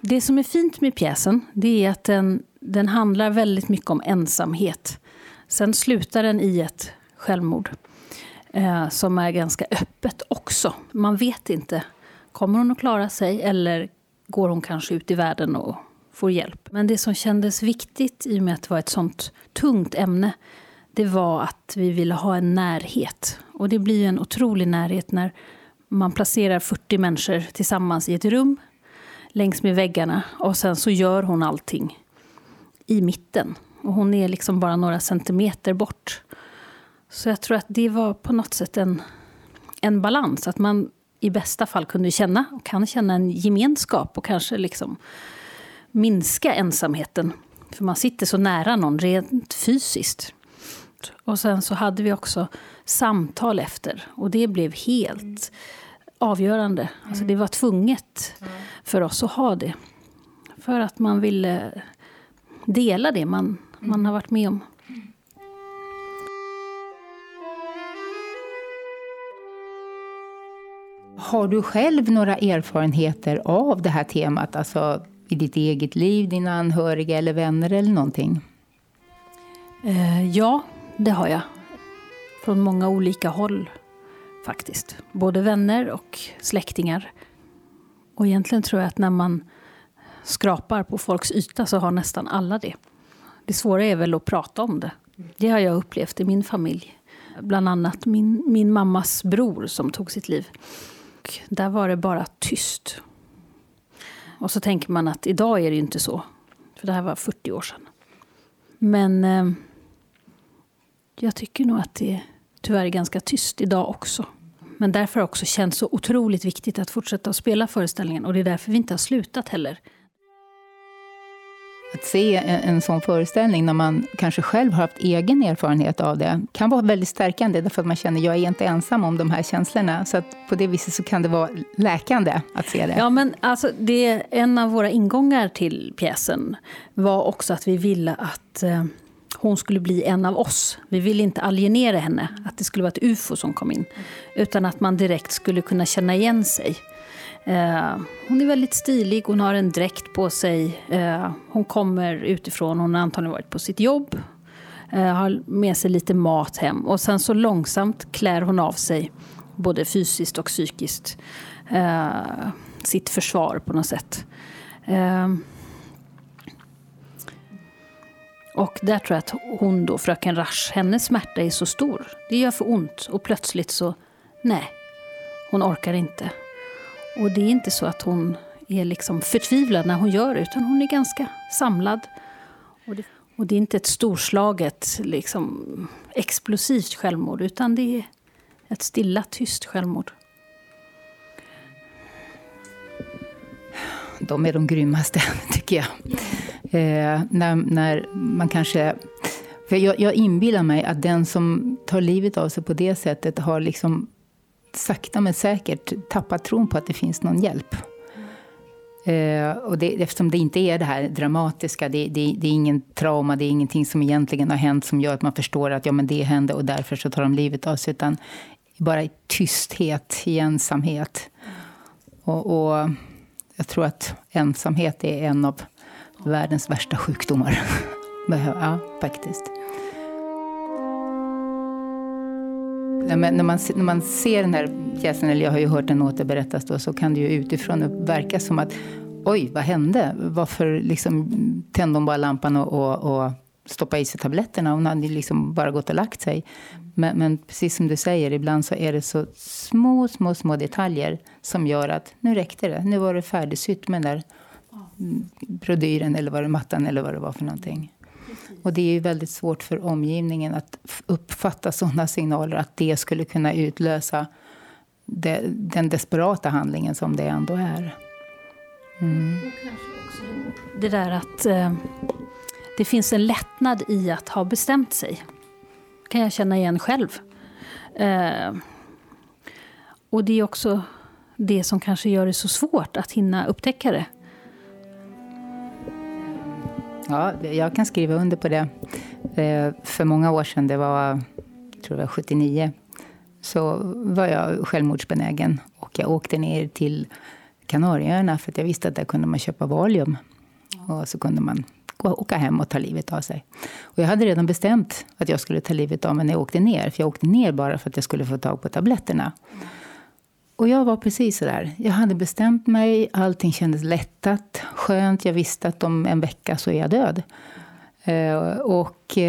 Det som är fint med pjäsen det är att den, den handlar väldigt mycket om ensamhet. Sen slutar den i ett självmord eh, som är ganska öppet också. Man vet inte. Kommer hon att klara sig eller går hon kanske ut i världen och får hjälp? Men det som kändes viktigt i och med att det var ett sånt tungt ämne det var att vi ville ha en närhet. Och det blir en otrolig närhet när man placerar 40 människor tillsammans i ett rum längs med väggarna och sen så gör hon allting i mitten. Och hon är liksom bara några centimeter bort. Så jag tror att det var på något sätt en, en balans. Att man i bästa fall kunde känna, och kan känna en gemenskap och kanske liksom minska ensamheten. För man sitter så nära någon rent fysiskt. Och sen så hade vi också samtal efter. Och det blev helt avgörande. Alltså det var tvunget för oss att ha det. För att man ville dela det man, man har varit med om. Har du själv några erfarenheter av det här temat? Alltså i ditt eget liv, dina anhöriga eller vänner eller någonting? Eh, ja, det har jag. Från många olika håll faktiskt. Både vänner och släktingar. Och egentligen tror jag att när man skrapar på folks yta så har nästan alla det. Det svåra är väl att prata om det. Det har jag upplevt i min familj. Bland annat min, min mammas bror som tog sitt liv. Och där var det bara tyst. Och så tänker man att idag är det ju inte så. För det här var 40 år sedan. Men eh, jag tycker nog att det tyvärr är ganska tyst idag också. Men därför har det också känts så otroligt viktigt att fortsätta att spela föreställningen. Och det är därför vi inte har slutat heller. Att se en sån föreställning när man kanske själv har haft egen erfarenhet av det kan vara väldigt stärkande därför att man känner att jag är inte ensam om de här känslorna. Så att på det viset så kan det vara läkande att se det. Ja, men alltså, det, en av våra ingångar till pjäsen var också att vi ville att eh, hon skulle bli en av oss. Vi ville inte alienera henne, att det skulle vara ett ufo som kom in. Utan att man direkt skulle kunna känna igen sig. Eh, hon är väldigt stilig, hon har en dräkt på sig. Eh, hon kommer utifrån, hon har antagligen varit på sitt jobb. Eh, har med sig lite mat hem. Och sen så långsamt klär hon av sig, både fysiskt och psykiskt, sitt försvar på något sätt. Och där tror jag att hon då, fröken Rasch, hennes smärta är så stor. Det gör för ont och plötsligt så, nej, hon orkar inte. Och det är inte så att hon är liksom förtvivlad när hon gör det, utan hon är ganska samlad. Och det, och det är inte ett storslaget, liksom, explosivt självmord, utan det är ett stilla, tyst självmord. De är de grymmaste, tycker jag. Eh, när, när man kanske... För jag, jag inbillar mig att den som tar livet av sig på det sättet har liksom sakta men säkert tappat tron på att det finns någon hjälp. Eh, och det, eftersom det inte är det här dramatiska, det, det, det, är ingen trauma, det är ingenting som egentligen har hänt som gör att man förstår att ja, men det hände och därför så tar de livet av sig. Utan bara i tysthet, i ensamhet. Och, och jag tror att ensamhet är en av världens värsta sjukdomar. ja, faktiskt. Men när, man, när man ser den här pjäsen, eller jag har ju hört den återberättas då, så kan det ju utifrån verka som att oj, vad hände? Varför liksom tände hon bara lampan och, och, och stoppade i sig tabletterna? Hon hade liksom bara gått och lagt sig. Men, men, precis som du säger, ibland så är det så små, små, små detaljer som gör att nu räckte det. Nu var det färdigsytt med den där brodyren eller vad det, mattan eller vad det var för någonting. Och det är ju väldigt svårt för omgivningen att uppfatta sådana signaler att det skulle kunna utlösa det, den desperata handlingen som det ändå är. Mm. Det där att eh, det finns en lättnad i att ha bestämt sig. kan jag känna igen själv. Eh, och det är också det som kanske gör det så svårt att hinna upptäcka det. Ja, jag kan skriva under på det. Eh, för många år sedan, det var, jag tror det var 79, så var jag självmordsbenägen. Och jag åkte ner till Kanarieöarna för att jag visste att där kunde man köpa Valium. Och så kunde man åka hem och ta livet av sig. Och jag hade redan bestämt att jag skulle ta livet av mig när jag åkte ner. För jag åkte ner bara för att jag skulle få tag på tabletterna. Och jag var precis så där. Jag hade bestämt mig, allting kändes lättat, skönt. Jag visste att om en vecka så är jag död. Uh, och uh,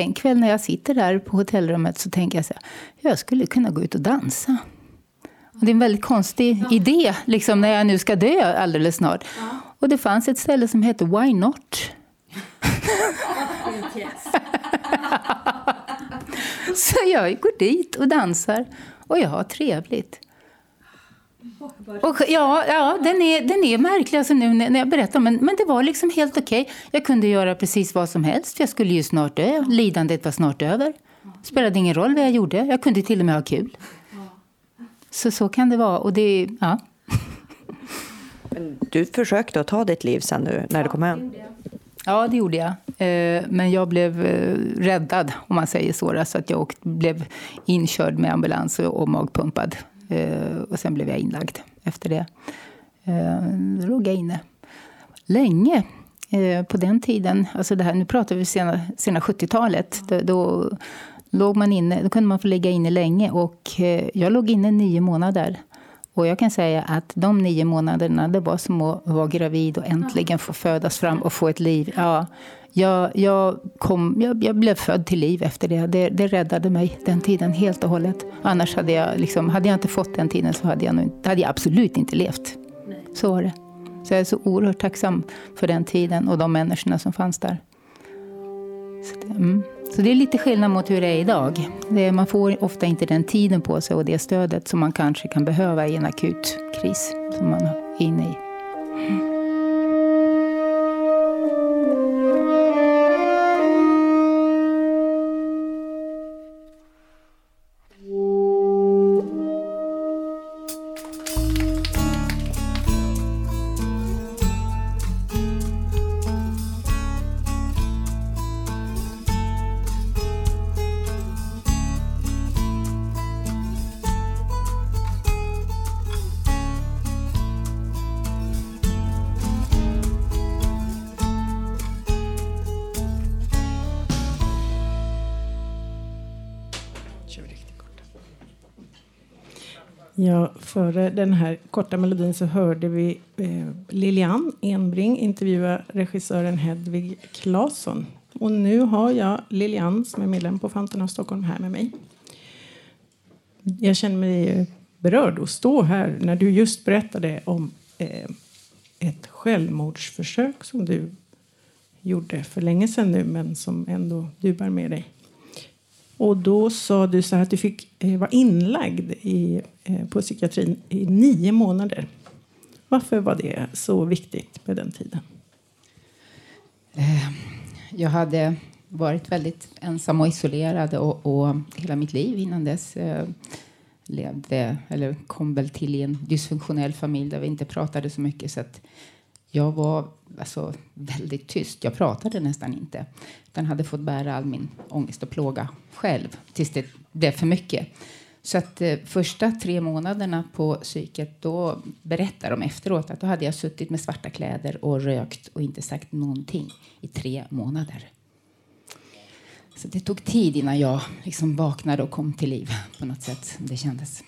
en kväll när jag sitter där på hotellrummet så tänker jag så här, jag skulle kunna gå ut och dansa. Och det är en väldigt konstig ja. idé, liksom, när jag nu ska dö alldeles snart. Ja. Och det fanns ett ställe som hette Why Not? så jag går dit och dansar och jag har trevligt. Och, ja, ja den, är, den är märklig alltså nu när jag berättar, men, men det var liksom helt okej. Okay. Jag kunde göra precis vad som helst, jag skulle ju snart dö. Lidandet var snart över. Det spelade ingen roll vad jag gjorde, jag kunde till och med ha kul. Så så kan det vara. Och det, ja. Men du försökte att ta ditt liv sen nu när du kom hem? Ja, det gjorde jag. Eh, men jag blev eh, räddad, om man säger så. Så att jag blev inkörd med ambulans och magpumpad. Eh, och sen blev jag inlagd efter det. Då låg jag inne länge. Eh, på den tiden, alltså det här, nu pratar vi sena, sena 70-talet. Då, då, låg man inne, då kunde man få ligga inne länge. Och eh, jag låg inne nio månader. Och jag kan säga att de nio månaderna, det var som att vara gravid och äntligen få födas fram och få ett liv. Ja, jag, jag, kom, jag, jag blev född till liv efter det. det. det. räddade mig den tiden helt och hållet. Annars hade jag, liksom, hade jag inte fått den tiden så hade jag, nog, hade jag absolut inte levt. Så var det. Så jag är så oerhört tacksam för den tiden och de människorna som fanns där. Så det, mm. Så det är lite skillnad mot hur det är idag. Det, man får ofta inte den tiden på sig och det stödet som man kanske kan behöva i en akut kris som man är inne i. Ja, före den här korta melodin så hörde vi eh, Lilian Enbring intervjua regissören Hedvig Claesson. Och nu har jag Lilian som är medlem på Fanten av Stockholm här med mig. Jag känner mig eh, berörd att stå här när du just berättade om eh, ett självmordsförsök som du gjorde för länge sedan nu men som ändå du bär med dig. Och då sa du så att du fick eh, vara inlagd i, eh, på psykiatrin i nio månader. Varför var det så viktigt med den tiden? Ehm, jag hade varit väldigt ensam och isolerad och, och hela mitt liv innan dess eh, levde, eller kom väl till i en dysfunktionell familj där vi inte pratade så mycket. Så att jag var alltså, väldigt tyst. Jag pratade nästan inte. Utan hade fått bära all min ångest och plåga själv tills det blev för mycket. Så att eh, första tre månaderna på psyket, då berättar de efteråt att då hade jag suttit med svarta kläder och rökt och inte sagt någonting i tre månader. Så det tog tid innan jag liksom vaknade och kom till liv på något sätt. Det kändes.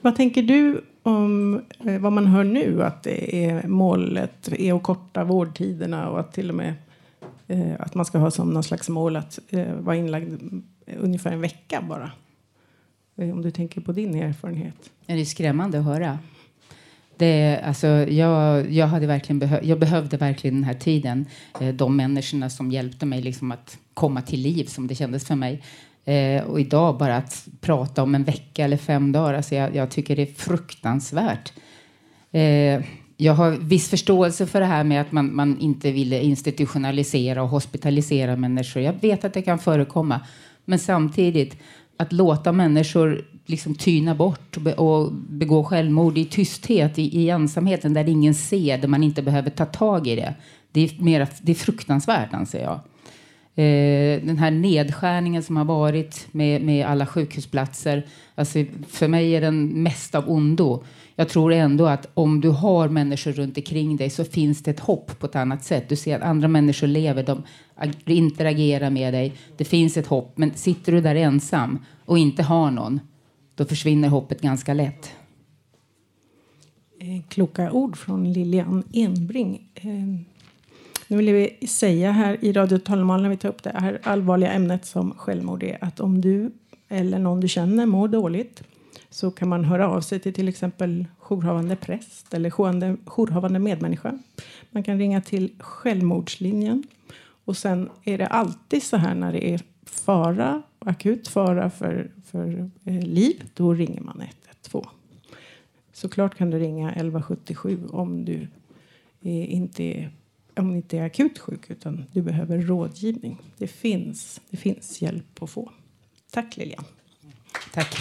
Vad tänker du om eh, vad man hör nu att det är målet är att korta vårdtiderna och att till och med eh, att man ska ha som någon slags mål att eh, vara inlagd ungefär en vecka bara. Om du tänker på din erfarenhet. Det är skrämmande att höra. Det, alltså, jag, jag, hade verkligen behö jag behövde verkligen den här tiden. De människorna som hjälpte mig liksom att komma till liv som det kändes för mig. Eh, och idag bara att prata om en vecka eller fem dagar, alltså jag, jag tycker det är fruktansvärt. Eh, jag har viss förståelse för det här med att man, man inte ville institutionalisera och hospitalisera människor. Jag vet att det kan förekomma. Men samtidigt, att låta människor liksom tyna bort och, be, och begå självmord i tysthet, i, i ensamheten, där ingen ser, där man inte behöver ta tag i det. Det är, mera, det är fruktansvärt, anser jag. Eh, den här nedskärningen som har varit med, med alla sjukhusplatser. Alltså, för mig är den mest av ondo. jag tror ändå att om du har människor runt omkring dig så finns det ett hopp på ett annat sätt. Du ser att andra människor lever, de interagerar med dig. Det finns ett hopp. Men sitter du där ensam och inte har någon, då försvinner hoppet ganska lätt. Eh, kloka ord från Lilian Enbring. Eh, nu vill vi säga här i Radio Talmal när vi tar upp det här allvarliga ämnet som självmord är att om du eller någon du känner mår dåligt så kan man höra av sig till till exempel jourhavande präst eller jourhavande, jourhavande medmänniska. Man kan ringa till Självmordslinjen. Och sen är det alltid så här när det är fara, akut fara för, för eh, liv, då ringer man 112. Såklart kan du ringa 1177 om du eh, inte är, om inte är akut sjuk utan du behöver rådgivning. Det finns, det finns hjälp att få. Tack Lilian. Tack.